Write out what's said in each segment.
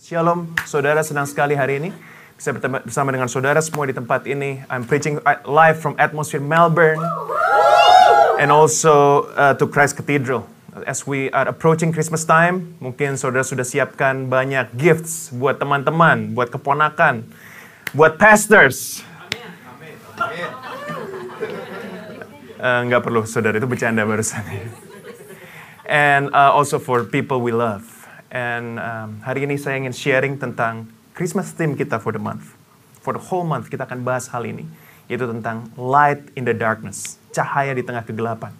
Shalom, saudara senang sekali hari ini bisa bersama dengan saudara semua di tempat ini. I'm preaching live from Atmosphere Melbourne and also uh, to Christ Cathedral. As we are approaching Christmas time, mungkin saudara sudah siapkan banyak gifts buat teman-teman, buat keponakan, buat pastors. Uh, nggak perlu, saudara itu bercanda barusan. And uh, also for people we love. And um, hari ini saya ingin sharing tentang Christmas theme kita for the month. For the whole month kita akan bahas hal ini, yaitu tentang light in the darkness, cahaya di tengah kegelapan.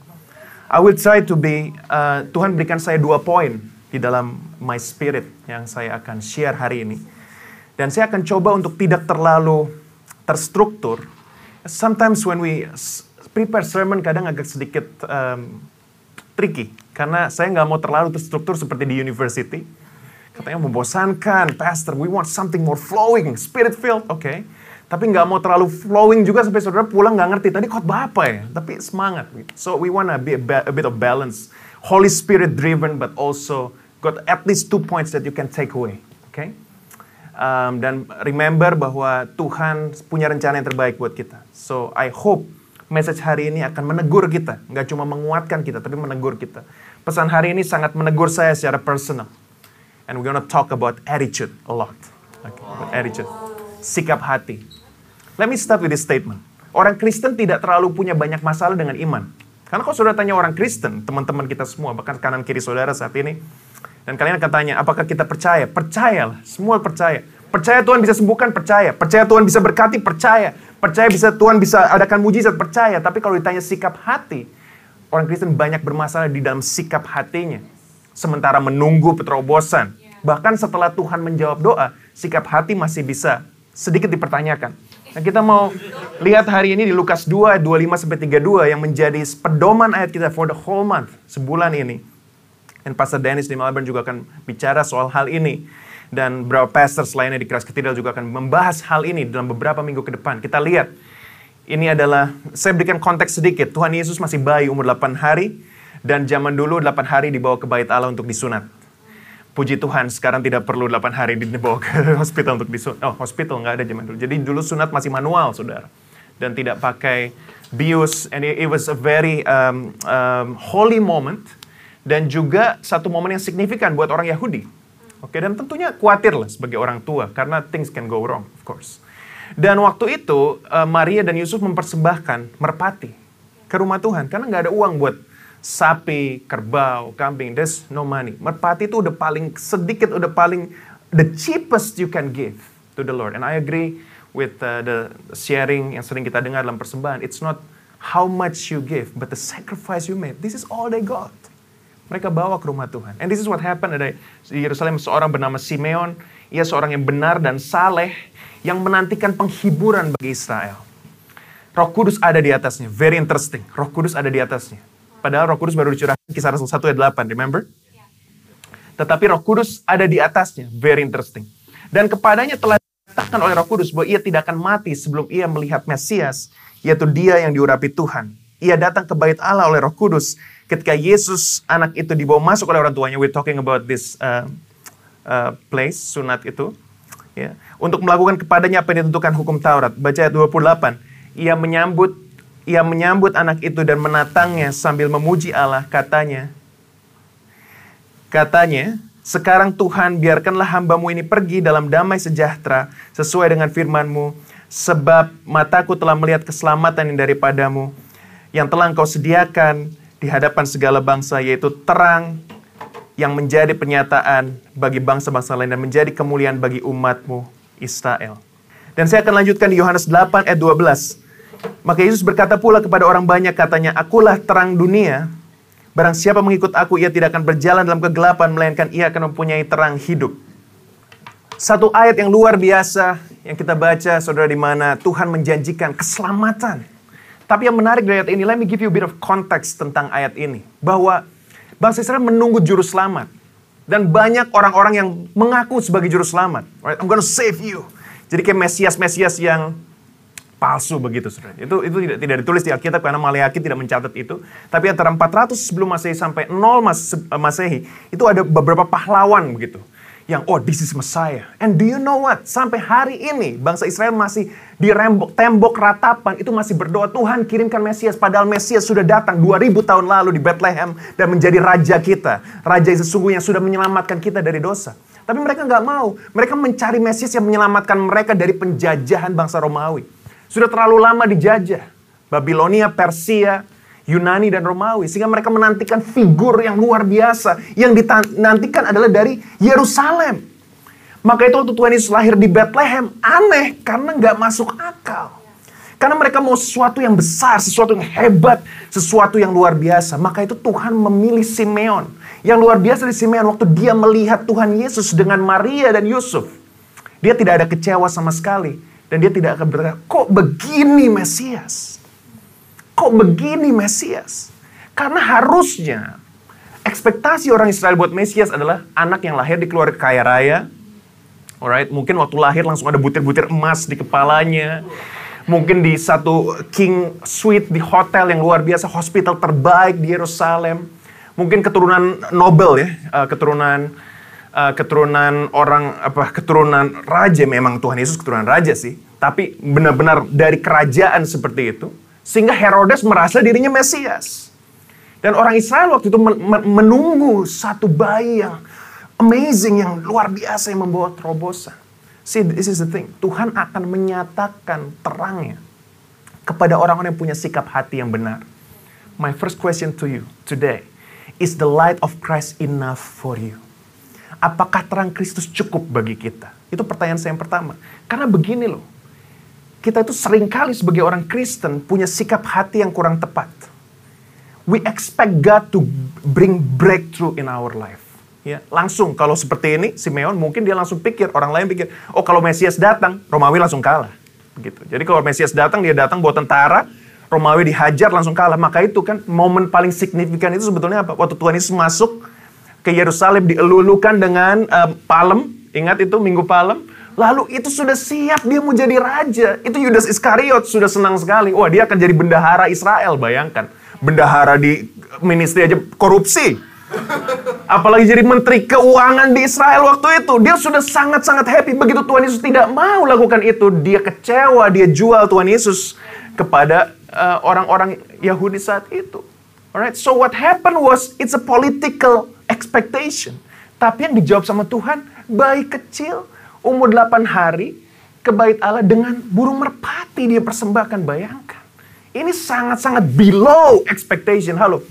I will try to be, uh, Tuhan berikan saya dua poin di dalam my spirit yang saya akan share hari ini. Dan saya akan coba untuk tidak terlalu terstruktur. Sometimes when we prepare sermon kadang agak sedikit um, tricky karena saya nggak mau terlalu terstruktur seperti di university. Katanya membosankan, pastor, we want something more flowing, spirit filled, oke. Okay. Tapi nggak mau terlalu flowing juga sampai saudara pulang nggak ngerti tadi khotbah apa ya. Tapi semangat. So we wanna be a, a bit of balance, Holy Spirit driven, but also got at least two points that you can take away, oke? Okay? Um, dan remember bahwa Tuhan punya rencana yang terbaik buat kita. So I hope message hari ini akan menegur kita. Nggak cuma menguatkan kita, tapi menegur kita. Pesan hari ini sangat menegur saya secara personal. And we're gonna talk about attitude a lot. Okay, about attitude. Sikap hati. Let me start with this statement. Orang Kristen tidak terlalu punya banyak masalah dengan iman. Karena kalau saudara tanya orang Kristen, teman-teman kita semua, bahkan kanan kiri saudara saat ini, dan kalian akan tanya, apakah kita percaya? Percayalah, semua percaya. Percaya Tuhan bisa sembuhkan, percaya. Percaya Tuhan bisa berkati, percaya. Percaya bisa Tuhan bisa adakan mujizat, percaya. Tapi kalau ditanya sikap hati, orang Kristen banyak bermasalah di dalam sikap hatinya. Sementara menunggu peterobosan. Bahkan setelah Tuhan menjawab doa, sikap hati masih bisa sedikit dipertanyakan. Nah, kita mau lihat hari ini di Lukas 2 ayat 25 sampai 32 yang menjadi pedoman ayat kita for the whole month, sebulan ini. Dan Pastor Dennis di Melbourne juga akan bicara soal hal ini dan beberapa pastor lainnya di Christ Cathedral juga akan membahas hal ini dalam beberapa minggu ke depan. Kita lihat, ini adalah, saya berikan konteks sedikit. Tuhan Yesus masih bayi umur 8 hari, dan zaman dulu 8 hari dibawa ke bait Allah untuk disunat. Puji Tuhan, sekarang tidak perlu 8 hari dibawa ke hospital untuk disunat. Oh, hospital nggak ada zaman dulu. Jadi dulu sunat masih manual, saudara. Dan tidak pakai bius, and it, was a very um, um, holy moment, dan juga satu momen yang signifikan buat orang Yahudi Oke, dan tentunya khawatir lah sebagai orang tua karena things can go wrong, of course. Dan waktu itu uh, Maria dan Yusuf mempersembahkan merpati ke rumah Tuhan karena nggak ada uang buat sapi, kerbau, kambing. There's no money. Merpati itu udah paling sedikit, udah paling the cheapest you can give to the Lord. And I agree with uh, the sharing yang sering kita dengar dalam persembahan. It's not how much you give, but the sacrifice you made. This is all they got. Mereka bawa ke rumah Tuhan. And this is what happened ada di Yerusalem seorang bernama Simeon. Ia seorang yang benar dan saleh yang menantikan penghiburan bagi Israel. Roh Kudus ada di atasnya. Very interesting. Roh Kudus ada di atasnya. Padahal Roh Kudus baru dicurahkan kisah Rasul 1 ayat 8, remember? Tetapi Roh Kudus ada di atasnya. Very interesting. Dan kepadanya telah dikatakan oleh Roh Kudus bahwa ia tidak akan mati sebelum ia melihat Mesias, yaitu dia yang diurapi Tuhan. Ia datang ke bait Allah oleh Roh Kudus ketika Yesus anak itu dibawa masuk oleh orang tuanya, we're talking about this uh, uh, place, sunat itu, ya, untuk melakukan kepadanya apa yang ditentukan hukum Taurat. Baca ayat 28. Ia menyambut ia menyambut anak itu dan menatangnya sambil memuji Allah, katanya, katanya, sekarang Tuhan biarkanlah hambamu ini pergi dalam damai sejahtera sesuai dengan firmanmu, sebab mataku telah melihat keselamatan yang daripadamu, yang telah engkau sediakan di hadapan segala bangsa, yaitu terang yang menjadi pernyataan bagi bangsa-bangsa lain dan menjadi kemuliaan bagi umatmu Israel. Dan saya akan lanjutkan di Yohanes 8 ayat 12. Maka Yesus berkata pula kepada orang banyak katanya, Akulah terang dunia, barang siapa mengikut aku, ia tidak akan berjalan dalam kegelapan, melainkan ia akan mempunyai terang hidup. Satu ayat yang luar biasa yang kita baca, saudara, di mana Tuhan menjanjikan keselamatan tapi yang menarik dari ayat ini, let me give you a bit of context tentang ayat ini. Bahwa bangsa Israel menunggu juru selamat. Dan banyak orang-orang yang mengaku sebagai juru selamat. Right? I'm gonna save you. Jadi kayak Mesias-Mesias yang palsu begitu saudara. Itu itu tidak tidak ditulis di Alkitab karena Maleakhi tidak mencatat itu. Tapi antara 400 sebelum Masehi sampai 0 Masehi itu ada beberapa pahlawan begitu yang oh this is Messiah. And do you know what? Sampai hari ini bangsa Israel masih di rembok, tembok ratapan itu masih berdoa Tuhan kirimkan Mesias. Padahal Mesias sudah datang 2000 tahun lalu di Bethlehem dan menjadi raja kita. Raja yang sesungguhnya sudah menyelamatkan kita dari dosa. Tapi mereka nggak mau. Mereka mencari Mesias yang menyelamatkan mereka dari penjajahan bangsa Romawi. Sudah terlalu lama dijajah. Babilonia, Persia, Yunani dan Romawi sehingga mereka menantikan figur yang luar biasa yang dinantikan adalah dari Yerusalem. Maka itu waktu Tuhan Yesus lahir di Bethlehem aneh karena nggak masuk akal. Karena mereka mau sesuatu yang besar, sesuatu yang hebat, sesuatu yang luar biasa. Maka itu Tuhan memilih Simeon. Yang luar biasa di Simeon waktu dia melihat Tuhan Yesus dengan Maria dan Yusuf. Dia tidak ada kecewa sama sekali. Dan dia tidak akan berkata, kok begini Mesias? Kok begini Mesias? Karena harusnya ekspektasi orang Israel buat Mesias adalah anak yang lahir di keluarga kaya raya. Alright, mungkin waktu lahir langsung ada butir-butir emas di kepalanya. Mungkin di satu king suite di hotel yang luar biasa, hospital terbaik di Yerusalem. Mungkin keturunan Nobel ya, uh, keturunan uh, keturunan orang apa keturunan raja memang Tuhan Yesus keturunan raja sih. Tapi benar-benar dari kerajaan seperti itu sehingga Herodes merasa dirinya Mesias. Dan orang Israel waktu itu menunggu satu bayi yang amazing, yang luar biasa yang membawa terobosan. See, this is the thing. Tuhan akan menyatakan terangnya kepada orang-orang yang punya sikap hati yang benar. My first question to you today, is the light of Christ enough for you? Apakah terang Kristus cukup bagi kita? Itu pertanyaan saya yang pertama. Karena begini loh, kita itu sering kali sebagai orang Kristen punya sikap hati yang kurang tepat. We expect God to bring breakthrough in our life. Ya, langsung kalau seperti ini Simeon mungkin dia langsung pikir orang lain pikir oh kalau Mesias datang Romawi langsung kalah gitu. Jadi kalau Mesias datang dia datang buat tentara Romawi dihajar langsung kalah. Maka itu kan momen paling signifikan itu sebetulnya apa? Waktu Tuhan Yesus masuk ke Yerusalem dielulukan dengan um, palem, ingat itu Minggu Palem Lalu itu sudah siap dia mau jadi raja. Itu Yudas Iskariot sudah senang sekali. Wah dia akan jadi bendahara Israel, bayangkan. Bendahara di ministry aja korupsi. Apalagi jadi menteri keuangan di Israel waktu itu. Dia sudah sangat-sangat happy. Begitu Tuhan Yesus tidak mau lakukan itu, dia kecewa, dia jual Tuhan Yesus kepada uh, orang-orang uh, Yahudi saat itu. Alright, so what happened was it's a political expectation. Tapi yang dijawab sama Tuhan, baik kecil, umur 8 hari ke bait Allah dengan burung merpati dia persembahkan. Bayangkan. Ini sangat-sangat below expectation. Halo.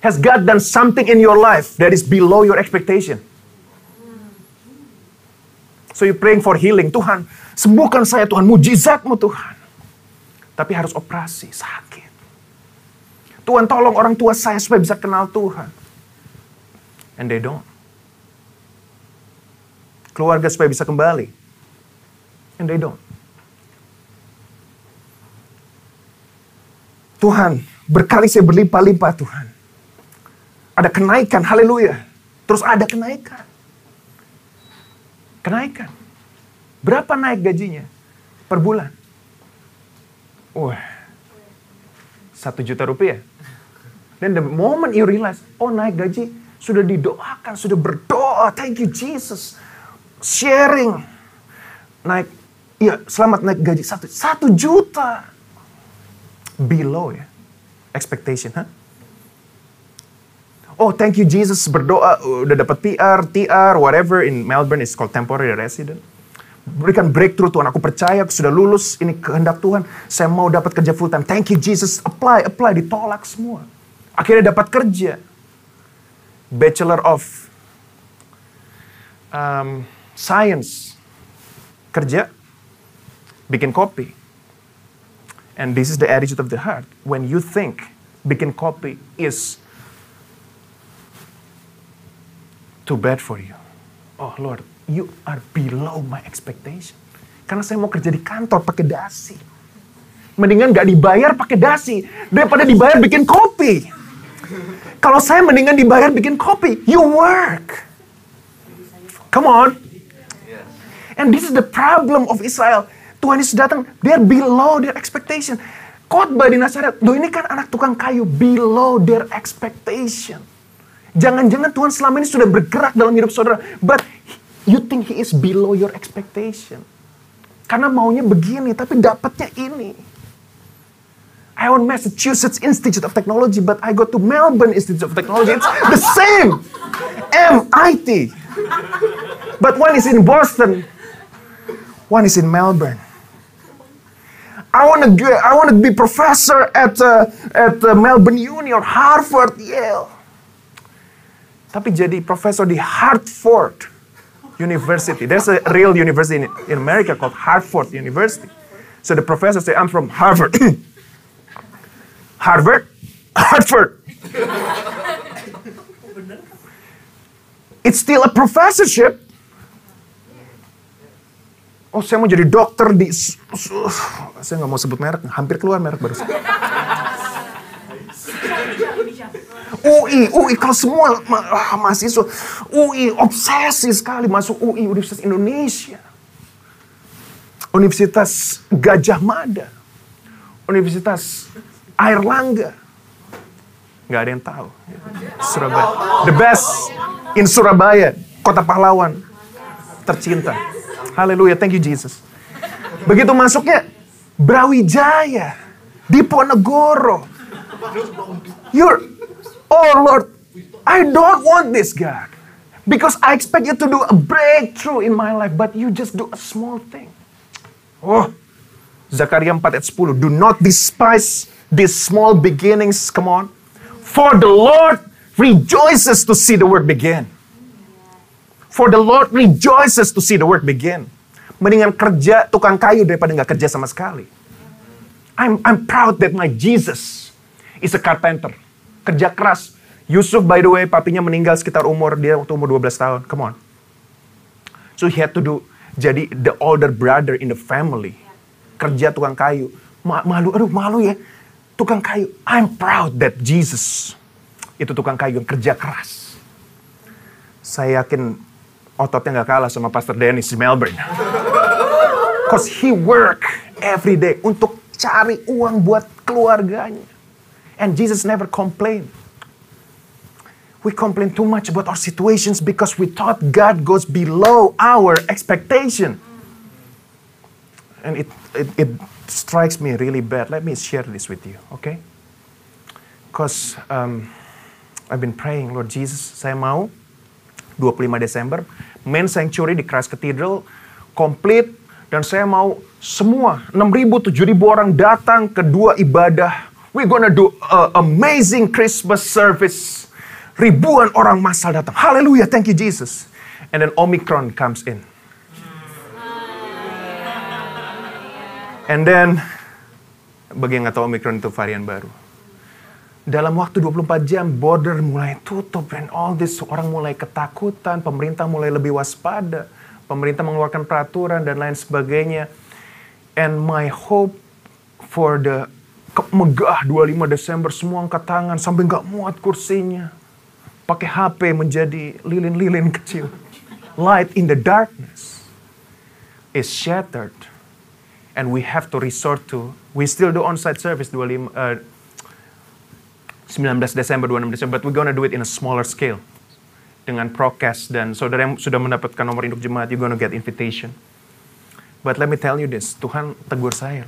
Has God done something in your life that is below your expectation? So you praying for healing. Tuhan, sembuhkan saya Tuhan. Mujizatmu Tuhan. Tapi harus operasi, sakit. Tuhan tolong orang tua saya supaya bisa kenal Tuhan. And they don't keluarga supaya bisa kembali. And they don't. Tuhan, berkali saya berlimpah-limpah Tuhan. Ada kenaikan, haleluya. Terus ada kenaikan. Kenaikan. Berapa naik gajinya per bulan? Wah, satu juta rupiah. Dan the moment you realize, oh naik gaji, sudah didoakan, sudah berdoa, thank you Jesus sharing. Naik ya selamat naik gaji. Satu satu juta. Below ya. Expectation huh? oh thank you Jesus. Berdoa udah dapat PR TR whatever in Melbourne is called temporary resident. Berikan breakthrough Tuhan. Aku percaya aku sudah lulus. Ini kehendak Tuhan. Saya mau dapat kerja full time thank you Jesus. Apply apply. Ditolak semua. Akhirnya dapat kerja. Bachelor of um, science, kerja, bikin kopi. And this is the attitude of the heart. When you think bikin kopi is too bad for you. Oh Lord, you are below my expectation. Karena saya mau kerja di kantor pakai dasi. Mendingan gak dibayar pakai dasi daripada dibayar bikin kopi. Kalau saya mendingan dibayar bikin kopi, you work. Come on. And this is the problem of Israel. Tuhan Yesus datang, they're below their expectation. Khotbah di Nazaret, do ini kan anak tukang kayu, below their expectation. Jangan-jangan Tuhan selama ini sudah bergerak dalam hidup saudara, but you think he is below your expectation. Karena maunya begini, tapi dapatnya ini. I want Massachusetts Institute of Technology, but I go to Melbourne Institute of Technology. It's the same. MIT. But one is in Boston, one is in Melbourne. I want to I want to be professor at uh, at uh, Melbourne Uni or Harvard, Yale. Tapi jadi profesor di Hartford University. There's a real university in, in America called Hartford University. So the professor say, I'm from Harvard. Harvard? Hartford. It's still a professorship. Oh, saya mau jadi dokter di... Saya nggak mau sebut merek, hampir keluar merek baru. UI, UI, kalau semua ah, mahasiswa UI obsesi sekali masuk UI Universitas Indonesia. Universitas Gajah Mada. Universitas Air Langga. Nggak ada yang tahu. Surabaya. The best in Surabaya. Kota pahlawan. Tercinta. Haleluya. Thank you Jesus. Begitu masuknya. Brawijaya. Diponegoro. You're, oh Lord, I don't want this God. Because I expect you to do a breakthrough in my life, but you just do a small thing. Oh, Zakaria 4 ayat 10. Do not despise these small beginnings. Come on. For the Lord rejoices to see the work begin. For the Lord rejoices to see the work begin. Mendingan kerja tukang kayu daripada nggak kerja sama sekali. I'm, I'm proud that my Jesus is a carpenter. Kerja keras. Yusuf, by the way, papinya meninggal sekitar umur dia waktu umur 12 tahun. Come on. So he had to do jadi the older brother in the family. Kerja tukang kayu. Ma malu, aduh malu ya. Tukang kayu. I'm proud that Jesus itu tukang kayu yang kerja keras. Saya yakin ototnya nggak kalah sama Pastor Dennis di Melbourne. Cause he work every day untuk cari uang buat keluarganya. And Jesus never complain. We complain too much about our situations because we thought God goes below our expectation. And it, it, it strikes me really bad. Let me share this with you, okay? Because um, I've been praying, Lord Jesus, saya mau 25 Desember, main sanctuary di Christ Cathedral, komplit, dan saya mau semua 6.000, 7.000 orang datang ke dua ibadah. We're gonna do a amazing Christmas service. Ribuan orang masal datang. Hallelujah, thank you Jesus. And then Omicron comes in. And then, bagi yang nggak tahu Omicron itu varian baru. Dalam waktu 24 jam, border mulai tutup. And all this, orang mulai ketakutan. Pemerintah mulai lebih waspada. Pemerintah mengeluarkan peraturan dan lain sebagainya. And my hope for the megah 25 Desember semua angkat tangan sampai nggak muat kursinya. Pakai HP menjadi lilin-lilin kecil. Light in the darkness is shattered. And we have to resort to, we still do on-site service 25, uh, 19 Desember, 26 Desember, but we're gonna do it in a smaller scale. Dengan prokes dan saudara yang sudah mendapatkan nomor induk jemaat, you're gonna get invitation. But let me tell you this, Tuhan tegur saya.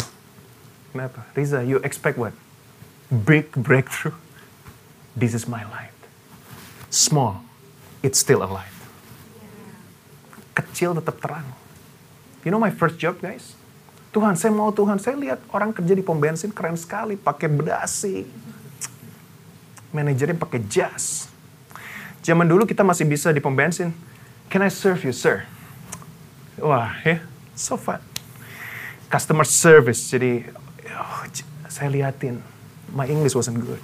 Kenapa? Riza, you expect what? Big breakthrough? This is my light. Small, it's still a light. Kecil tetap terang. You know my first job, guys? Tuhan, saya mau Tuhan. Saya lihat orang kerja di pom bensin keren sekali, pakai bedasi. Manajernya pakai jas. Zaman dulu kita masih bisa di pom bensin. Can I serve you, sir? Wah, ya, yeah, so fun. Customer service, jadi oh, saya liatin. My English wasn't good.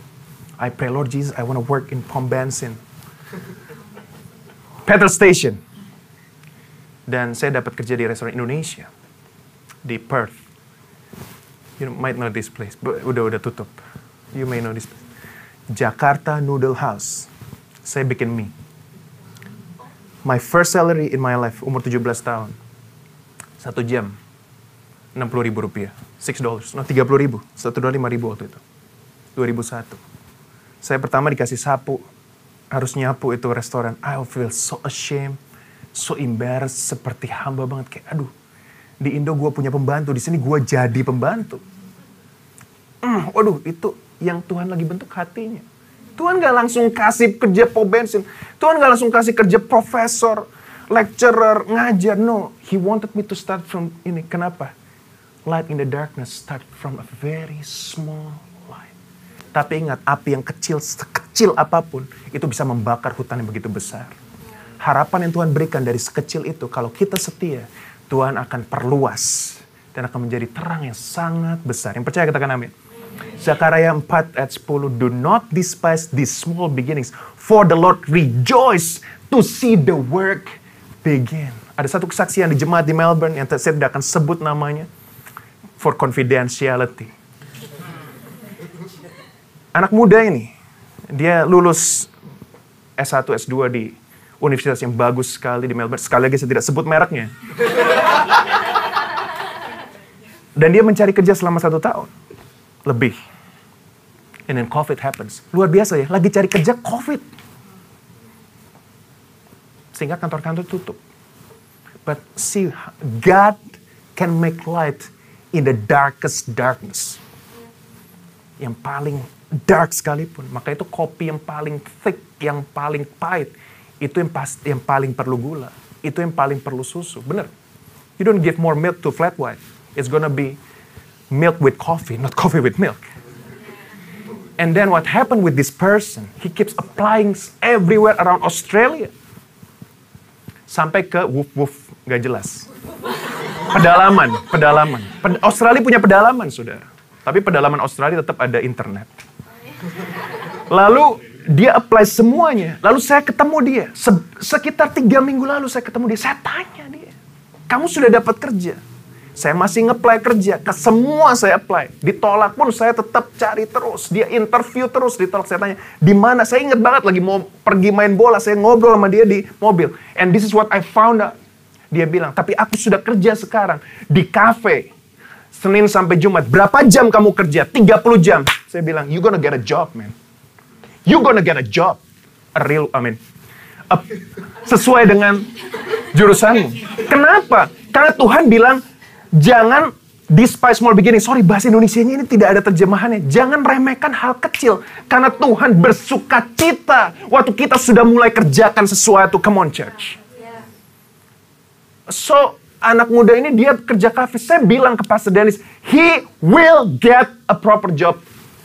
I pray, Lord Jesus, I want to work in pom bensin. Petrol station. Dan saya dapat kerja di restoran Indonesia di Perth. You might know this place, but udah udah tutup. You may know this place. Jakarta Noodle House. Saya bikin mie. My first salary in my life, umur 17 tahun. Satu jam. 60 ribu rupiah. 6 dollars. No, 30 ribu. Satu dolar 5 ribu waktu itu. 2001. Saya pertama dikasih sapu. Harus nyapu itu restoran. I feel so ashamed. so embarrassed seperti hamba banget kayak aduh di Indo gue punya pembantu di sini gue jadi pembantu mm, waduh itu yang Tuhan lagi bentuk hatinya. Tuhan gak langsung kasih kerja pom bensin Tuhan gak langsung kasih kerja profesor lecturer ngajar. No he wanted me to start from ini. Kenapa? Light in the darkness start from a very small light. Tapi ingat api yang kecil sekecil apa pun itu bisa membakar hutan yang begitu besar. Harapan yang Tuhan berikan dari sekecil itu, kalau kita setia, Tuhan akan perluas dan akan menjadi terang yang sangat besar. Yang percaya katakan amin. Zakaria 4 ayat 10, Do not despise these small beginnings, for the Lord rejoice to see the work begin. Ada satu kesaksian di jemaat di Melbourne yang saya tidak akan sebut namanya, for confidentiality. Anak muda ini, dia lulus S1, S2 di universitas yang bagus sekali di Melbourne. Sekali lagi saya tidak sebut mereknya. Dan dia mencari kerja selama satu tahun. Lebih. And then COVID happens. Luar biasa ya, lagi cari kerja COVID. Sehingga kantor-kantor tutup. But see, God can make light in the darkest darkness. Yang paling dark sekalipun. Maka itu kopi yang paling thick, yang paling pahit itu yang pasti yang paling perlu gula. Itu yang paling perlu susu. Bener. You don't give more milk to flat white. It's gonna be milk with coffee, not coffee with milk. And then what happened with this person? He keeps applying everywhere around Australia. Sampai ke woof woof, gak jelas. Pedalaman, pedalaman. Australia punya pedalaman, saudara. Tapi pedalaman Australia tetap ada internet. Lalu dia apply semuanya. Lalu saya ketemu dia. Se sekitar tiga minggu lalu saya ketemu dia. Saya tanya dia. Kamu sudah dapat kerja? Saya masih nge-apply kerja. Ke semua saya apply. Ditolak pun saya tetap cari terus. Dia interview terus ditolak. Saya tanya, di mana? Saya ingat banget lagi mau pergi main bola. Saya ngobrol sama dia di mobil. And this is what I found out. Dia bilang, tapi aku sudah kerja sekarang di cafe. Senin sampai Jumat. Berapa jam kamu kerja? 30 jam. Saya bilang, you gonna get a job, man you gonna get a job. A real, I mean, a, sesuai dengan jurusanmu. Kenapa? Karena Tuhan bilang, jangan despise small beginning. Sorry, bahasa Indonesia ini tidak ada terjemahannya. Jangan remehkan hal kecil. Karena Tuhan bersuka cita waktu kita sudah mulai kerjakan sesuatu. Come on, church. So, anak muda ini dia kerja kafe. Saya bilang ke Pastor Dennis, he will get a proper job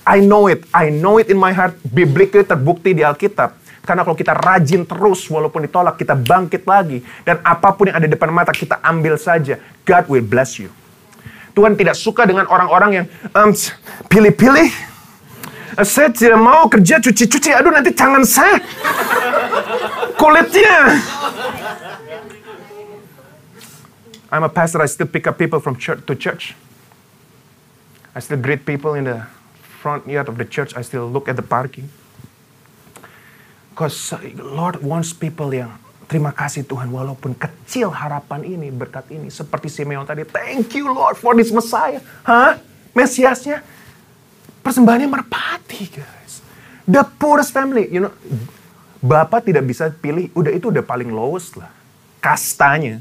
I know it. I know it in my heart. Biblically terbukti di Alkitab. Karena kalau kita rajin terus walaupun ditolak, kita bangkit lagi. Dan apa pun yang ada di depan mata, kita ambil saja. God will bless you. Tuhan tidak suka dengan orang-orang yang um, pilih-pilih. Uh, saya tidak mau kerja cuci-cuci. Aduh nanti tangan saya. Kulitnya. I'm a pastor. I still pick up people from church to church. I still greet people in the front yard of the church, I still look at the parking. Because Lord wants people yang terima kasih Tuhan walaupun kecil harapan ini, berkat ini. Seperti Simeon tadi, thank you Lord for this Messiah. Hah? Mesiasnya persembahannya merpati guys. The poorest family, you know. Bapak tidak bisa pilih, udah itu udah paling lowest lah. Kastanya.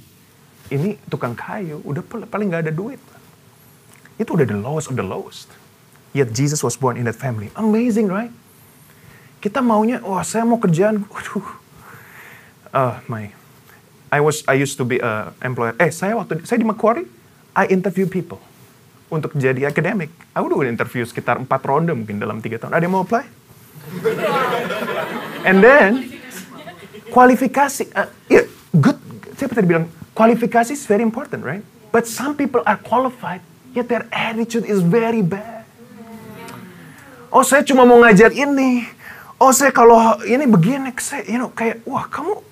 Ini tukang kayu, udah paling gak ada duit. Itu udah the lowest of the lowest. Yet Jesus was born in that family. Amazing, right? Kita maunya, wah oh, saya mau kerjaan, waduh. Uh, my, I was, I used to be a employer. Eh, saya waktu, saya di Macquarie, I interview people untuk jadi akademik. Aku udah interview sekitar empat ronde mungkin dalam tiga tahun. Ada yang mau apply? And then, kualifikasi, uh, yeah, good. Saya tadi bilang, kualifikasi is very important, right? But some people are qualified, yet their attitude is very bad. Oh saya cuma mau ngajar ini. Oh saya kalau ini begini, saya, you know, kayak, wah kamu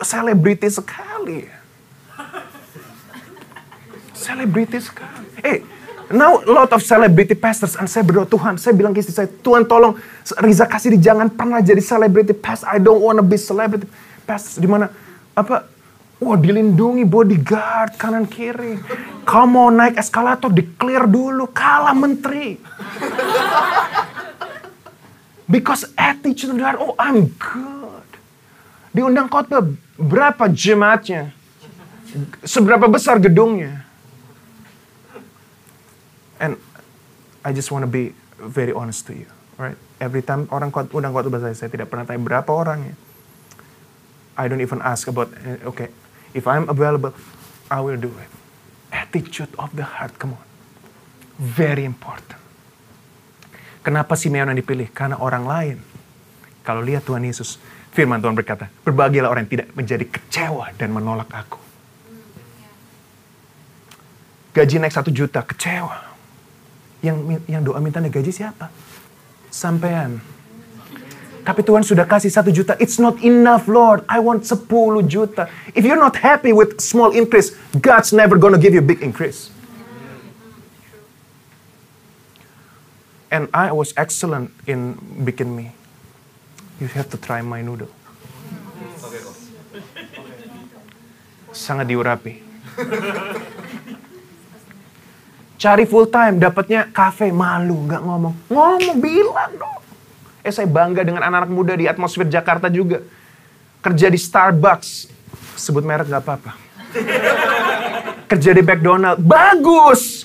selebriti sekali. Selebriti sekali. Eh, now a lot of celebrity pastors, and saya berdoa Tuhan, saya bilang ke istri saya, Tuhan tolong Riza kasih di jangan pernah jadi celebrity pastor. I don't wanna be celebrity pastor. Di mana apa Wah dilindungi bodyguard kanan kiri. Kau mau naik eskalator di clear dulu. Kalah menteri. Because attitude dari oh I'm good. Diundang khotbah, Berapa jemaatnya? Seberapa besar gedungnya? And I just want to be very honest to you, right? Every time orang undang khotbah saya, saya tidak pernah tanya berapa orangnya. I don't even ask about, eh, okay, if I'm available, I will do it. Attitude of the heart, come on. Very important. Kenapa Simeon yang dipilih? Karena orang lain. Kalau lihat Tuhan Yesus, firman Tuhan berkata, berbahagialah orang yang tidak menjadi kecewa dan menolak aku. Gaji naik satu juta, kecewa. Yang yang doa minta naik gaji siapa? Sampean. Tapi Tuhan sudah kasih satu juta. It's not enough, Lord. I want sepuluh juta. If you're not happy with small increase, God's never gonna give you big increase. And I was excellent in bikin mie. You have to try my noodle. Sangat diurapi. Cari full time, dapatnya kafe, malu, nggak ngomong. Ngomong, bilang dong. Eh saya bangga dengan anak-anak muda di atmosfer Jakarta juga. Kerja di Starbucks, sebut merek nggak apa-apa. Kerja di McDonald, bagus.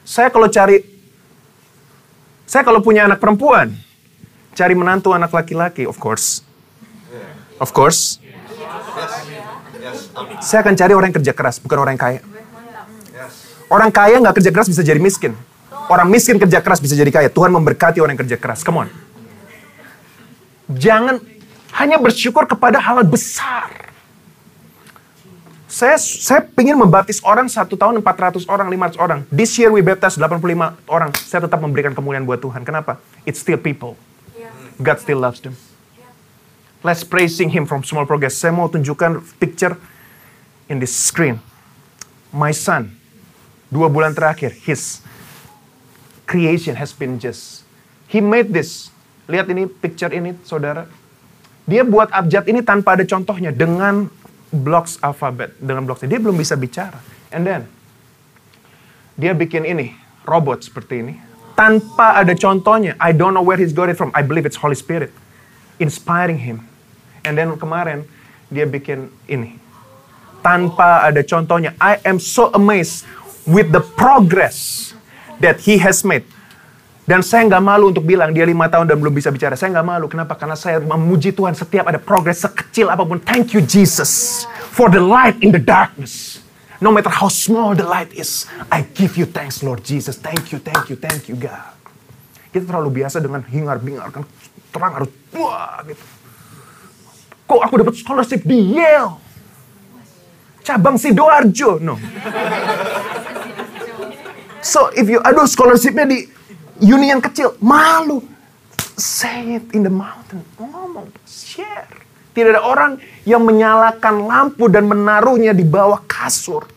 Saya kalau cari, saya kalau punya anak perempuan, cari menantu anak laki-laki, of course. Of course. Saya akan cari orang yang kerja keras, bukan orang yang kaya. Orang kaya nggak kerja keras bisa jadi miskin. Orang miskin kerja keras bisa jadi kaya. Tuhan memberkati orang yang kerja keras. Come on. Jangan hanya bersyukur kepada hal besar. Saya saya ingin membaptis orang satu tahun 400 orang, 500 orang. This year we baptize 85 orang. Saya tetap memberikan kemuliaan buat Tuhan. Kenapa? It's still people. God still loves them. Let's praising Him from small progress. Saya mau tunjukkan picture in this screen. My son, dua bulan terakhir, his creation has been just. He made this. Lihat ini picture ini, saudara. Dia buat abjad ini tanpa ada contohnya dengan blocks alfabet, dengan blocks. Dia belum bisa bicara. And then dia bikin ini, robot seperti ini. Tanpa ada contohnya. I don't know where he's got it from. I believe it's Holy Spirit. Inspiring him. And then kemarin dia bikin ini. Tanpa ada contohnya. I am so amazed with the progress that he has made. Dan saya nggak malu untuk bilang dia lima tahun dan belum bisa bicara. Saya nggak malu. Kenapa? Karena saya memuji Tuhan setiap ada progres sekecil apa pun. Thank you Jesus for the light in the darkness. No matter how small the light is, I give you thanks Lord Jesus. Thank you, thank you, thank you God. Kita terlalu biasa dengan hingar-bingar kan terang harus wah gitu. Kok aku dapat scholarship di Yale? Cabang Sidoarjo. No. So if you aduh scholarshipnya di uni yang kecil, malu. Say it in the mountain. Ngomong, share. Tidak ada orang yang menyalakan lampu dan menaruhnya di bawah kasur.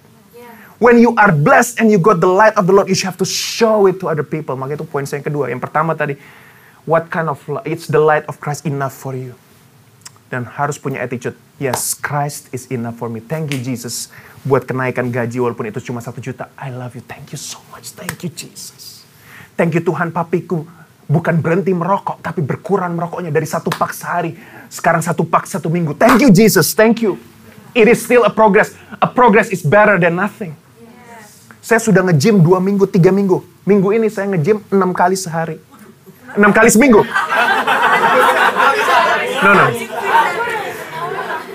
When you are blessed and you got the light of the Lord, you have to show it to other people. Makanya itu poin saya yang kedua. Yang pertama tadi, what kind of light? It's the light of Christ enough for you. Dan harus punya attitude. Yes, Christ is enough for me. Thank you Jesus buat kenaikan gaji walaupun itu cuma satu juta. I love you. Thank you so much. Thank you Jesus. Thank you Tuhan papiku bukan berhenti merokok, tapi berkurang merokoknya dari satu pak sehari, sekarang satu pak satu minggu. Thank you Jesus, thank you. It is still a progress. A progress is better than nothing. Saya sudah nge-gym dua minggu, tiga minggu. Minggu ini saya nge-gym enam kali sehari. Enam kali seminggu. No, no.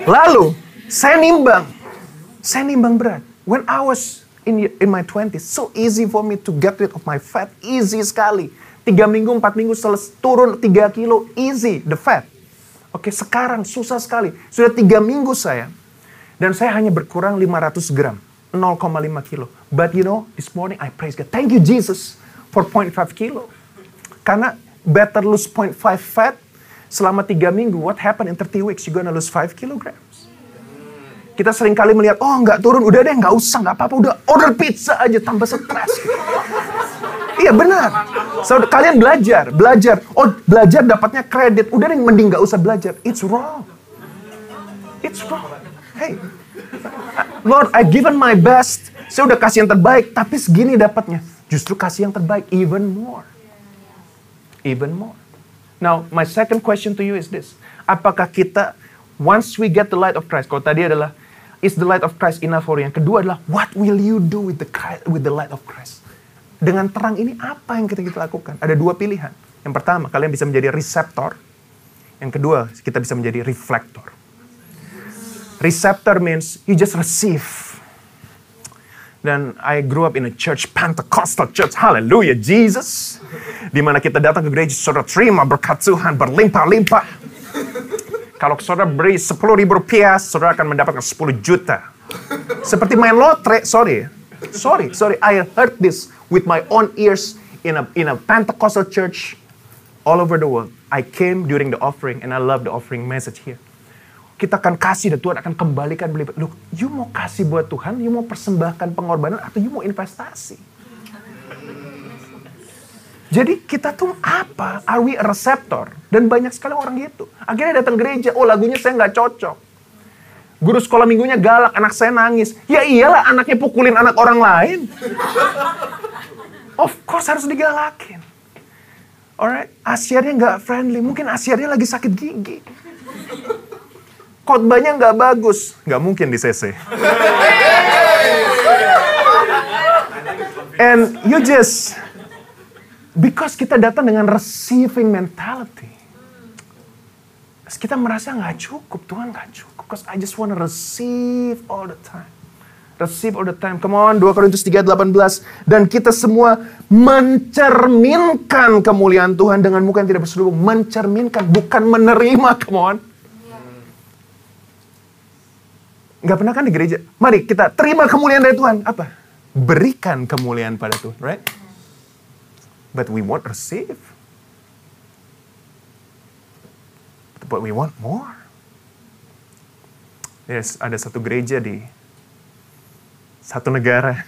Lalu, saya nimbang. Saya nimbang berat. When I was in, in my 20s, so easy for me to get rid of my fat. Easy sekali. Tiga minggu, empat minggu seles, turun tiga kilo, easy, the fat. Oke, sekarang susah sekali. Sudah tiga minggu saya, dan saya hanya berkurang 500 gram, 0,5 kilo. But you know, this morning I praise God. Thank you Jesus for 0.5 kilo. Karena better lose 0.5 fat selama tiga minggu. What happened in 30 weeks? You gonna lose 5 kilograms. Kita sering kali melihat, oh nggak turun, udah deh nggak usah, nggak apa-apa, udah order pizza aja tambah stres. Iya benar. So, kalian belajar, belajar. Oh belajar dapatnya kredit. Udah nih mending nggak usah belajar. It's wrong. It's wrong. Hey, Lord, I given my best. Saya udah kasih yang terbaik, tapi segini dapatnya. Justru kasih yang terbaik, even more. Even more. Now, my second question to you is this. Apakah kita Once we get the light of Christ, kalau tadi adalah is the light of Christ enough for you? Yang kedua adalah what will you do with the Christ, with the light of Christ? Dengan terang ini apa yang kita kita lakukan? Ada dua pilihan. Yang pertama, kalian bisa menjadi reseptor. Yang kedua, kita bisa menjadi reflektor. Receptor means you just receive. Dan I grew up in a church, Pentecostal church, hallelujah, Jesus. Di mana kita datang ke gereja, saudara terima berkat Tuhan berlimpah-limpah. Kalau saudara beri 10 ribu rupiah, saudara akan mendapatkan 10 juta. Seperti main lotre, sorry. Sorry, sorry. I heard this with my own ears in a, in a Pentecostal church all over the world. I came during the offering and I love the offering message here. Kita akan kasih dan Tuhan akan kembalikan. Look, you mau kasih buat Tuhan, you mau persembahkan pengorbanan atau you mau investasi? Jadi kita tuh apa? Are we a receptor? Dan banyak sekali orang gitu. Akhirnya datang gereja, oh lagunya saya nggak cocok. Guru sekolah minggunya galak, anak saya nangis. Ya iyalah anaknya pukulin anak orang lain. Of course harus digalakin. Alright, asiarnya nggak friendly. Mungkin asiarnya lagi sakit gigi. Khotbahnya nggak bagus. Nggak mungkin di CC. And you just Because kita datang dengan receiving mentality. Kita merasa nggak cukup, Tuhan nggak cukup. Because I just want to receive all the time. Receive all the time. Come on, 2 Korintus 3, 18. Dan kita semua mencerminkan kemuliaan Tuhan dengan muka yang tidak berselubung. Mencerminkan, bukan menerima. Come on. Nggak pernah kan di gereja? Mari kita terima kemuliaan dari Tuhan. Apa? Berikan kemuliaan pada Tuhan, right? But we won't receive. But we want more. Yes, ada satu gereja di satu negara.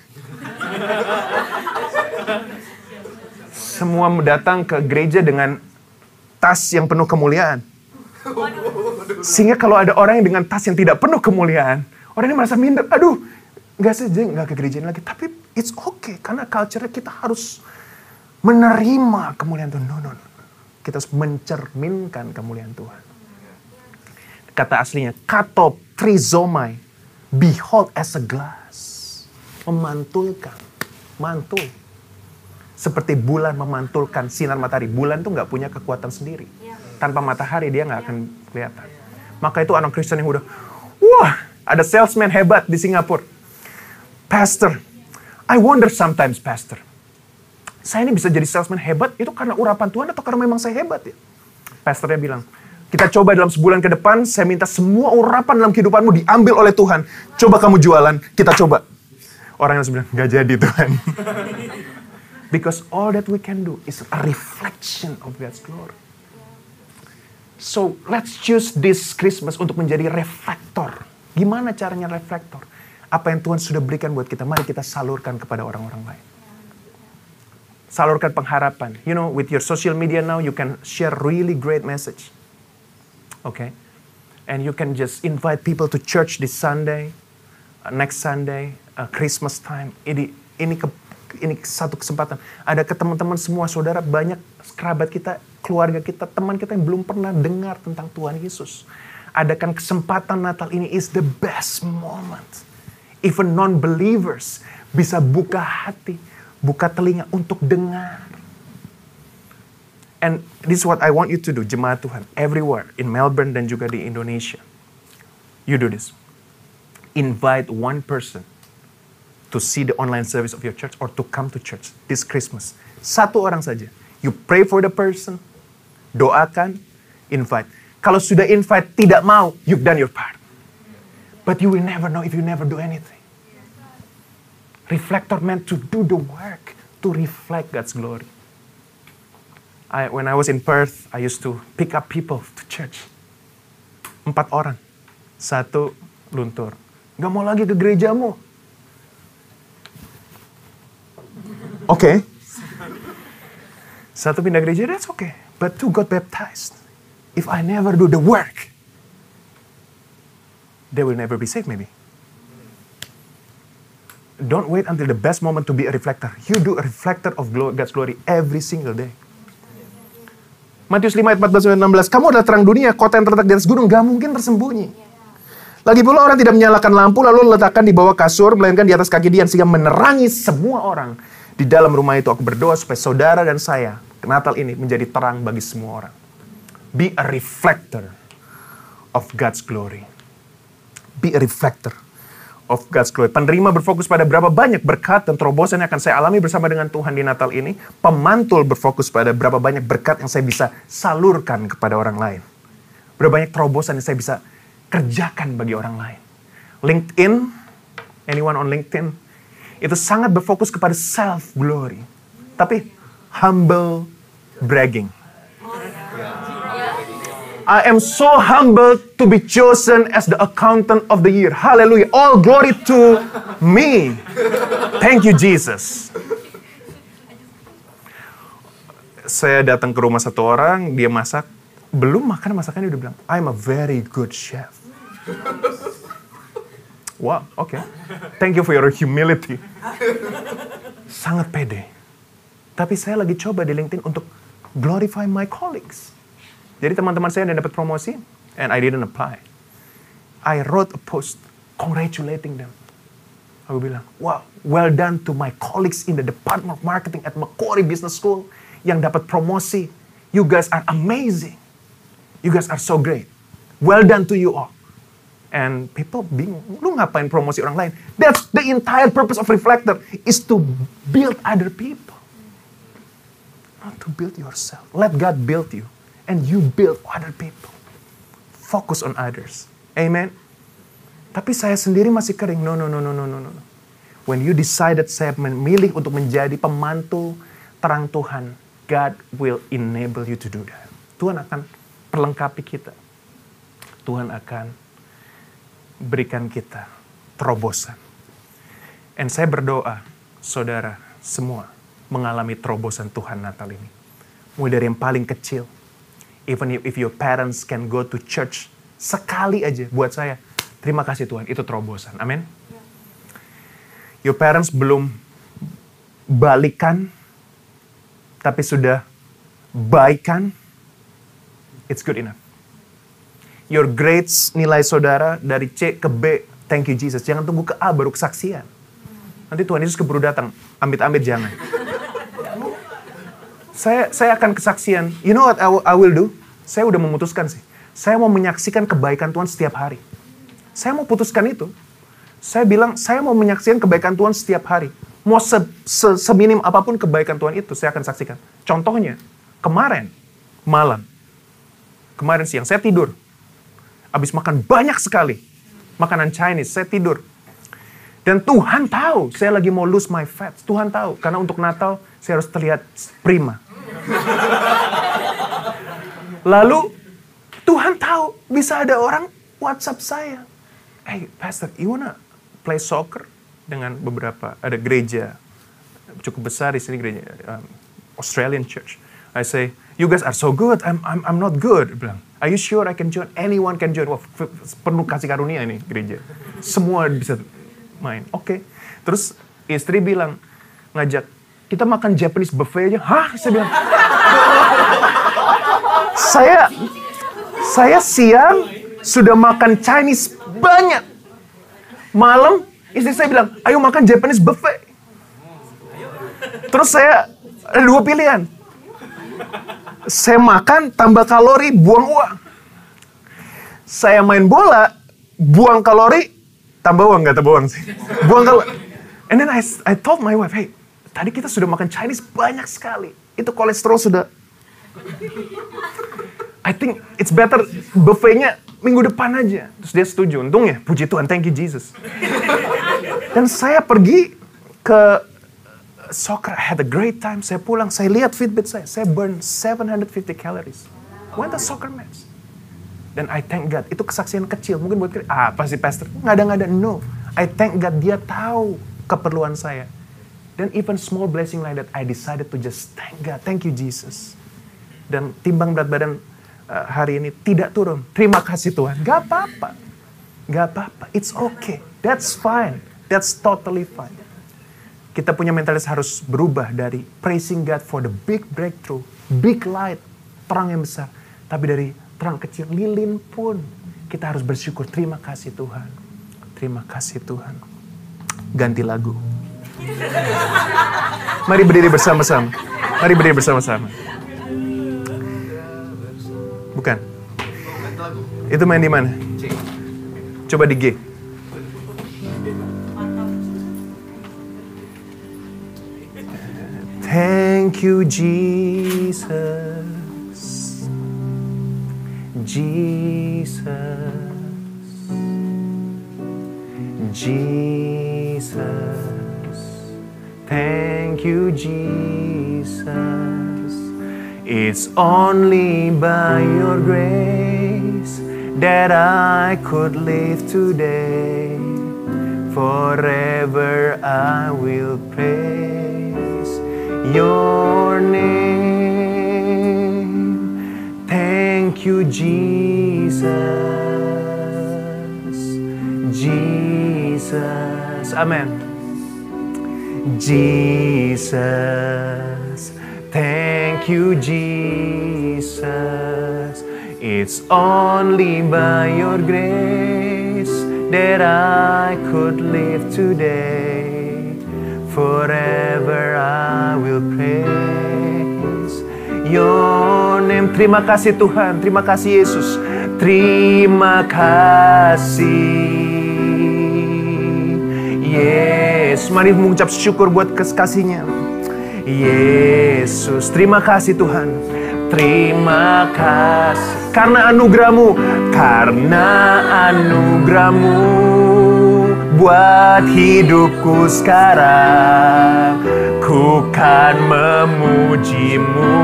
Semua datang ke gereja dengan tas yang penuh kemuliaan. Sehingga kalau ada orang yang dengan tas yang tidak penuh kemuliaan, orang ini merasa minder. Aduh, nggak saja nggak ke gereja lagi. Tapi it's okay karena culture kita harus menerima kemuliaan Tuhan. No, no, no. Kita harus mencerminkan kemuliaan Tuhan. Kata aslinya, kato trizomai, behold as a glass. Memantulkan, mantul. Seperti bulan memantulkan sinar matahari. Bulan tuh nggak punya kekuatan sendiri. Tanpa matahari dia nggak akan kelihatan. Maka itu anak Kristen yang udah, wah, ada salesman hebat di Singapura. Pastor, I wonder sometimes, Pastor saya ini bisa jadi salesman hebat itu karena urapan Tuhan atau karena memang saya hebat ya? Pastornya bilang, kita coba dalam sebulan ke depan, saya minta semua urapan dalam kehidupanmu diambil oleh Tuhan. Coba kamu jualan, kita coba. Orang yang bilang, gak jadi Tuhan. Because all that we can do is a reflection of God's glory. So let's choose this Christmas untuk menjadi reflektor. Gimana caranya reflektor? Apa yang Tuhan sudah berikan buat kita, mari kita salurkan kepada orang-orang lain salurkan pengharapan. You know, with your social media now, you can share really great message. Okay? And you can just invite people to church this Sunday, uh, next Sunday, uh, Christmas time. Ini ini ke, ini satu kesempatan. Ada ke teman-teman semua, saudara, banyak kerabat kita, keluarga kita, teman kita yang belum pernah dengar tentang Tuhan Yesus. Adakan kesempatan Natal ini is the best moment. Even non-believers bisa buka hati buka telinga untuk dengar. And this is what I want you to do, jemaat Tuhan, everywhere, in Melbourne dan juga di Indonesia. You do this. Invite one person to see the online service of your church or to come to church this Christmas. Satu orang saja. You pray for the person, doakan, invite. Kalau sudah invite tidak mau, you've done your part. But you will never know if you never do anything. Reflector meant to do the work, to reflect God's glory. I, when I was in Perth, I used to pick up people to church. Empat orang. Satu luntur. Gak mau lagi ke gerejamu. Oke. Okay. Satu pindah gereja, that's okay. But two got baptized. If I never do the work, they will never be saved maybe. Don't wait until the best moment to be a reflector. You do a reflector of God's glory every single day. Matius 5 ayat 14 16. Kamu adalah terang dunia, kota yang terletak di atas gunung, gak mungkin tersembunyi. Lagi pula orang tidak menyalakan lampu lalu letakkan di bawah kasur, melainkan di atas kaki dia sehingga menerangi semua orang. Di dalam rumah itu aku berdoa supaya saudara dan saya, Natal ini menjadi terang bagi semua orang. Be a reflector of God's glory. Be a reflector of God's glory. Penerima berfokus pada berapa banyak berkat dan terobosan yang akan saya alami bersama dengan Tuhan di Natal ini. Pemantul berfokus pada berapa banyak berkat yang saya bisa salurkan kepada orang lain. Berapa banyak terobosan yang saya bisa kerjakan bagi orang lain. LinkedIn, anyone on LinkedIn, itu sangat berfokus kepada self glory. Tapi humble bragging. I am so humbled to be chosen as the accountant of the year. Hallelujah. All glory to me. Thank you, Jesus. Saya datang ke rumah satu orang, dia masak. Belum makan masakannya, dia udah bilang, I'm a very good chef. Wow, oke. Okay. Thank you for your humility. Sangat pede. Tapi saya lagi coba di LinkedIn untuk glorify my colleagues. Jadi teman-teman saya yang dapat promosi, and I didn't apply. I wrote a post congratulating them. Aku bilang, wow, well done to my colleagues in the Department of Marketing at Macquarie Business School yang dapat promosi. You guys are amazing. You guys are so great. Well done to you all. And people bingung, lu ngapain promosi orang lain? That's the entire purpose of Reflector, is to build other people. Not to build yourself. Let God build you and you build other people. Focus on others. Amen. Tapi saya sendiri masih kering. No, no, no, no, no, no, no. When you decided saya memilih untuk menjadi pemantu terang Tuhan, God will enable you to do that. Tuhan akan perlengkapi kita. Tuhan akan berikan kita terobosan. Dan saya berdoa, saudara semua mengalami terobosan Tuhan Natal ini. Mulai dari yang paling kecil, even if your parents can go to church sekali aja buat saya. Terima kasih Tuhan, itu terobosan. Amin. Your parents belum balikan, tapi sudah baikan. It's good enough. Your grades nilai saudara dari C ke B, thank you Jesus. Jangan tunggu ke A baru kesaksian. Nanti Tuhan Yesus keburu datang. Amit-amit jangan. Saya saya akan kesaksian. You know what I will do? Saya udah memutuskan sih. Saya mau menyaksikan kebaikan Tuhan setiap hari. Saya mau putuskan itu. Saya bilang, saya mau menyaksikan kebaikan Tuhan setiap hari. Mau se, se, seminim apa pun kebaikan Tuhan itu, saya akan saksikan. Contohnya, kemarin, malam. Kemarin siang, saya tidur. Habis makan banyak sekali. Makanan Chinese, saya tidur. Dan Tuhan tahu, saya lagi mau lose my fat. Tuhan tahu, karena untuk Natal, saya harus terlihat prima. Lalu Tuhan tahu bisa ada orang WhatsApp saya. Hey pastor, you wanna play soccer dengan beberapa ada gereja cukup besar di sini gereja um, Australian church. I say, you guys are so good. I'm I'm I'm not good. Bilang, are you sure I can join? Anyone can join. Wah, penuh kasih karunia ini gereja. Semua bisa main. Oke. Okay. Terus istri bilang ngajak kita makan Japanese buffet aja. Hah? Saya bilang saya saya siang sudah makan Chinese banyak. Malam istri saya bilang, ayo makan Japanese buffet. Terus saya ada dua pilihan. Saya makan tambah kalori, buang uang. Saya main bola, buang kalori, tambah uang nggak tambah uang sih. Buang kalori. And then I, I told my wife, hey, tadi kita sudah makan Chinese banyak sekali. Itu kolesterol sudah I think it's better buffetnya minggu depan aja. Terus dia setuju. Untungnya, puji Tuhan, thank you Jesus. Dan saya pergi ke soccer, I had a great time. Saya pulang, saya lihat Fitbit saya. Saya burn 750 calories. When the soccer match. Dan I thank God. Itu kesaksian kecil. Mungkin buat ah, apa sih pastor? Nggak ada, nggak ada. No. I thank God dia tahu keperluan saya. Dan even small blessing like that, I decided to just thank God. Thank you Jesus. Dan timbang berat badan uh, hari ini tidak turun. Terima kasih Tuhan. Gak apa-apa. Gak apa-apa. It's okay. That's fine. That's totally fine. Kita punya mentalitas harus berubah dari praising God for the big breakthrough, big light, terang yang besar. Tapi dari terang kecil, lilin pun kita harus bersyukur. Terima kasih Tuhan. Terima kasih Tuhan. Ganti lagu. Mari berdiri bersama-sama. Mari berdiri bersama-sama. Bukan. Itu main di mana? Coba di G. Thank you, Jesus. Jesus. Jesus. Thank you, Jesus. It's only by your grace that I could live today. Forever I will praise your name. Thank you, Jesus. Jesus. Amen. Jesus. Thank you, Jesus. It's only by your grace that I could live today. Forever I will praise your name. Terima kasih Tuhan, terima kasih Yesus. Terima kasih. Yes, mari mengucap syukur buat kasihnya. Yesus, terima kasih Tuhan. Terima kasih karena anugerahmu, karena anugerahmu buat hidupku sekarang. Ku kan memujimu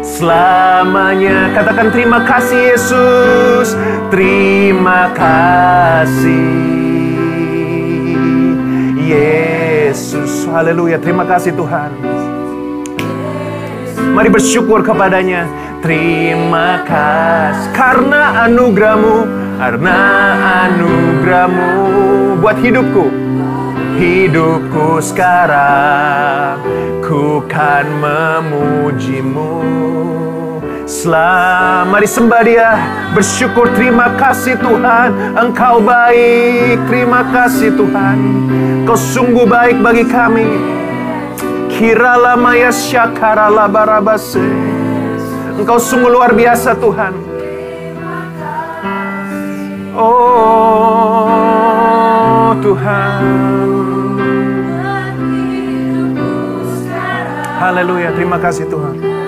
selamanya. Katakan terima kasih Yesus, terima kasih. Yesus. Haleluya. Terima kasih Tuhan. Mari bersyukur kepadanya. Terima kasih karena anugerahmu, karena anugerahmu buat hidupku. Hidupku sekarang ku kan memujimu. Selamat mari sembah dia Bersyukur terima kasih Tuhan. Engkau baik Terima kasih Tuhan. Kau sungguh baik bagi kami. Kirala maya syakarala barabase. Engkau sungguh luar biasa Tuhan. Oh Tuhan. Haleluya terima kasih Tuhan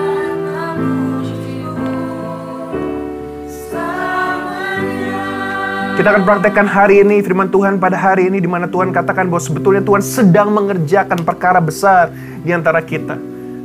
Kita akan praktekkan hari ini firman Tuhan pada hari ini di mana Tuhan katakan bahwa sebetulnya Tuhan sedang mengerjakan perkara besar di antara kita.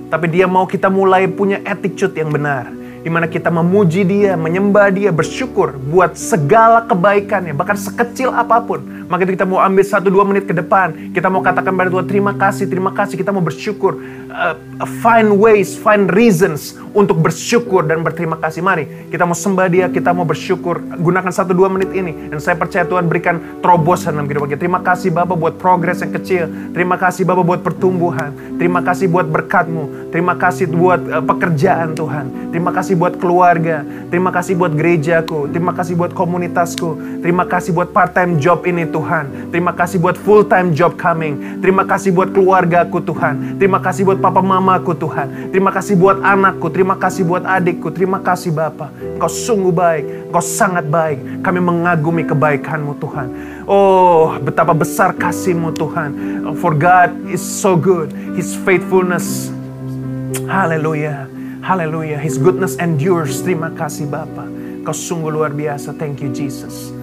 Tapi dia mau kita mulai punya attitude yang benar. Di mana kita memuji dia, menyembah dia, bersyukur buat segala kebaikannya, bahkan sekecil apa pun. Maka kita mau ambil satu dua menit ke depan. Kita mau katakan pada Tuhan, terima kasih, terima kasih. Kita mau bersyukur. Uh, find ways, find reasons untuk bersyukur dan berterima kasih. Mari, kita mau sembah dia, kita mau bersyukur. Gunakan satu dua menit ini. Dan saya percaya Tuhan berikan terobosan dalam kehidupan kita. Terima kasih Bapak buat progres yang kecil. Terima kasih Bapak buat pertumbuhan. Terima kasih buat berkatmu. Terima kasih buat uh, pekerjaan Tuhan. Terima kasih buat keluarga. Terima kasih buat gerejaku. Terima kasih buat komunitasku. Terima kasih buat part-time job ini Tuhan. Tuhan. Terima kasih buat full time job coming. Terima kasih buat keluargaku Tuhan. Terima kasih buat papa mamaku Tuhan. Terima kasih buat anakku. Terima kasih buat adikku. Terima kasih Bapa. Engkau sungguh baik. Engkau sangat baik. Kami mengagumi kebaikanmu Tuhan. Oh, betapa besar kasihmu Tuhan. For God is so good. His faithfulness. Haleluya. Haleluya. His goodness endures. Terima kasih Bapa. Kau sungguh luar biasa. Thank you Jesus.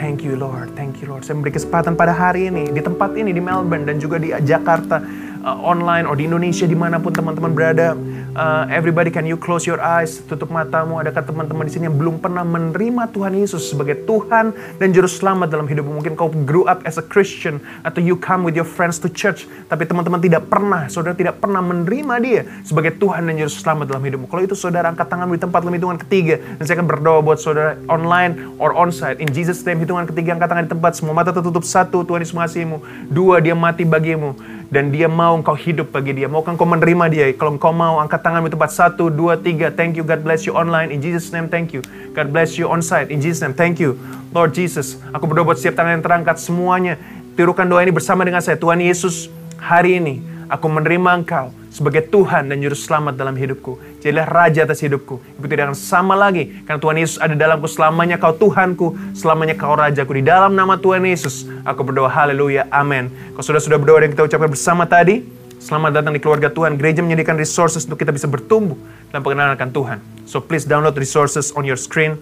Thank you Lord, thank you Lord. Saya memberi kesempatan pada hari ini, di tempat ini, di Melbourne, dan juga di Jakarta, uh, online, atau di Indonesia, di mana pun teman-teman berada. Uh, everybody can you close your eyes, tutup matamu. Adakah teman-teman di sini yang belum pernah menerima Tuhan Yesus sebagai Tuhan dan Juru Selamat dalam hidupmu? Mungkin kau grew up as a Christian, atau you come with your friends to church, tapi teman-teman tidak pernah, saudara tidak pernah menerima dia sebagai Tuhan dan Juru Selamat dalam hidupmu. Kalau itu saudara angkat tangan di tempat dalam hitungan ketiga, dan saya akan berdoa buat saudara online or onsite. In Jesus name, hitungan ketiga angkat tangan di tempat, semua mata tertutup. Satu, Tuhan Yesus mengasihimu. Dua, dia mati bagimu. Dan dia mau engkau hidup bagi dia. Mau engkau menerima dia. Kalau engkau mau, angkat tangan di tempat satu, dua, tiga. Thank you, God bless you online. In Jesus name, thank you. God bless you on site. In Jesus name, thank you. Lord Jesus, aku berdoa buat setiap tangan yang terangkat semuanya. Tirukan doa ini bersama dengan saya. Tuhan Yesus, hari ini aku menerima engkau sebagai Tuhan dan Juru Selamat dalam hidupku. Jadilah Raja atas hidupku. Ibu tidak akan sama lagi. Karena Tuhan Yesus ada dalamku selamanya kau Tuhanku, selamanya kau Rajaku. Di dalam nama Tuhan Yesus, aku berdoa haleluya, amin. Kau sudah-sudah berdoa dan kita ucapkan bersama tadi, Selamat datang di keluarga Tuhan. Gereja menyediakan resources untuk kita bisa bertumbuh dalam pengenalan akan Tuhan. So please download resources on your screen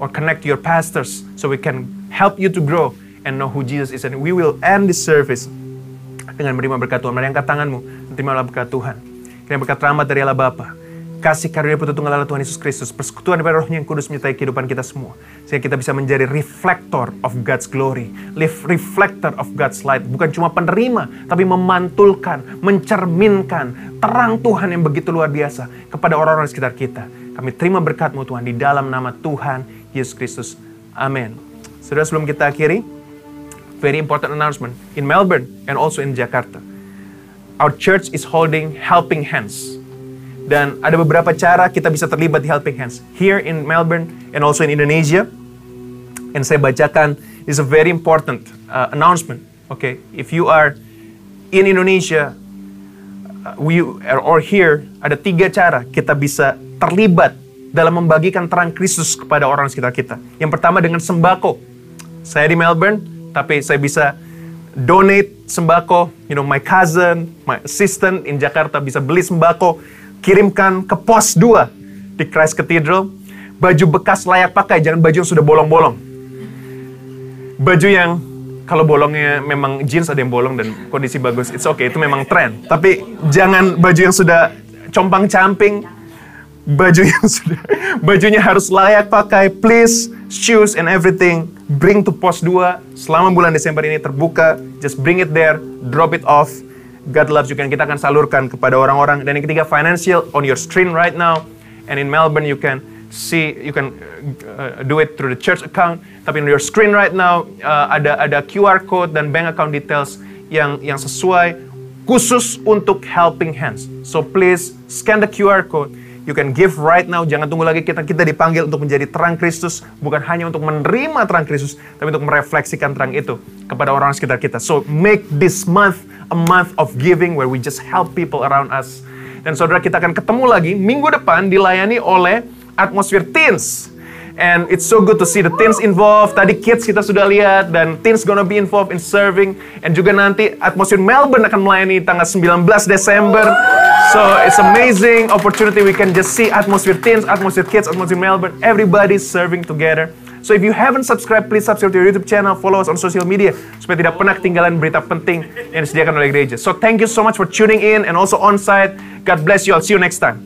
or connect your pastors so we can help you to grow and know who Jesus is. And we will end this service dengan menerima berkat Tuhan. Mari angkat tanganmu, terimalah berkat Tuhan. Kiranya berkat rahmat dari Allah Bapa, kasih karunia putra tunggal Allah Tuhan Yesus Kristus, persekutuan daripada rohnya yang kudus menyertai kehidupan kita semua. Sehingga kita bisa menjadi reflektor of God's glory, live reflector of God's light. Bukan cuma penerima, tapi memantulkan, mencerminkan terang Tuhan yang begitu luar biasa kepada orang-orang di sekitar kita. Kami terima berkatmu Tuhan di dalam nama Tuhan Yesus Kristus. Amin. Sudah sebelum kita akhiri, very important announcement in Melbourne and also in Jakarta. Our church is holding helping hands. Dan ada beberapa cara kita bisa terlibat di helping hands. Here in Melbourne and also in Indonesia. And saya bacakan is a very important uh, announcement. Okay, if you are in Indonesia, uh, we or here ada tiga cara kita bisa terlibat dalam membagikan terang Kristus kepada orang sekitar kita. Yang pertama dengan sembako. Saya di Melbourne, tapi saya bisa donate sembako. You know, my cousin, my assistant in Jakarta bisa beli sembako, kirimkan ke pos 2 di Christ Cathedral. Baju bekas layak pakai, jangan baju yang sudah bolong-bolong. Baju yang kalau bolongnya memang jeans ada yang bolong dan kondisi bagus, it's okay, itu memang tren. Tapi jangan baju yang sudah compang-camping, baju yang sudah bajunya harus layak pakai, please, shoes and everything bring to pos 2 selama bulan Desember ini terbuka. Just bring it there, drop it off. God loves you kan kita akan salurkan kepada orang-orang. Dan yang ketiga financial on your screen right now. And in Melbourne you can see you can uh, do it through the church account. Tapi on your screen right now uh, ada ada QR code dan bank account details yang yang sesuai khusus untuk helping hands. So please scan the QR code You can give right now. Jangan tunggu lagi kita kita dipanggil untuk menjadi terang Kristus, bukan hanya untuk menerima terang Kristus, tapi untuk merefleksikan terang itu kepada orang sekitar kita. So make this month a month of giving where we just help people around us. Dan saudara kita akan ketemu lagi minggu depan dilayani oleh Atmosphere Teens. And it's so good to see the teens involved. Tadi kids kita sudah lihat dan teens gonna be involved in serving. And juga nanti Atmosphere Melbourne akan melayani tanggal 19 Desember. So it's amazing opportunity we can just see Atmosphere Teens, Atmosphere Kids, Atmosphere Melbourne. Everybody serving together. So if you haven't subscribed, please subscribe to our YouTube channel, follow us on social media supaya tidak pernah ketinggalan berita penting yang disediakan oleh gereja. So thank you so much for tuning in and also on site. God bless you. I'll see you next time.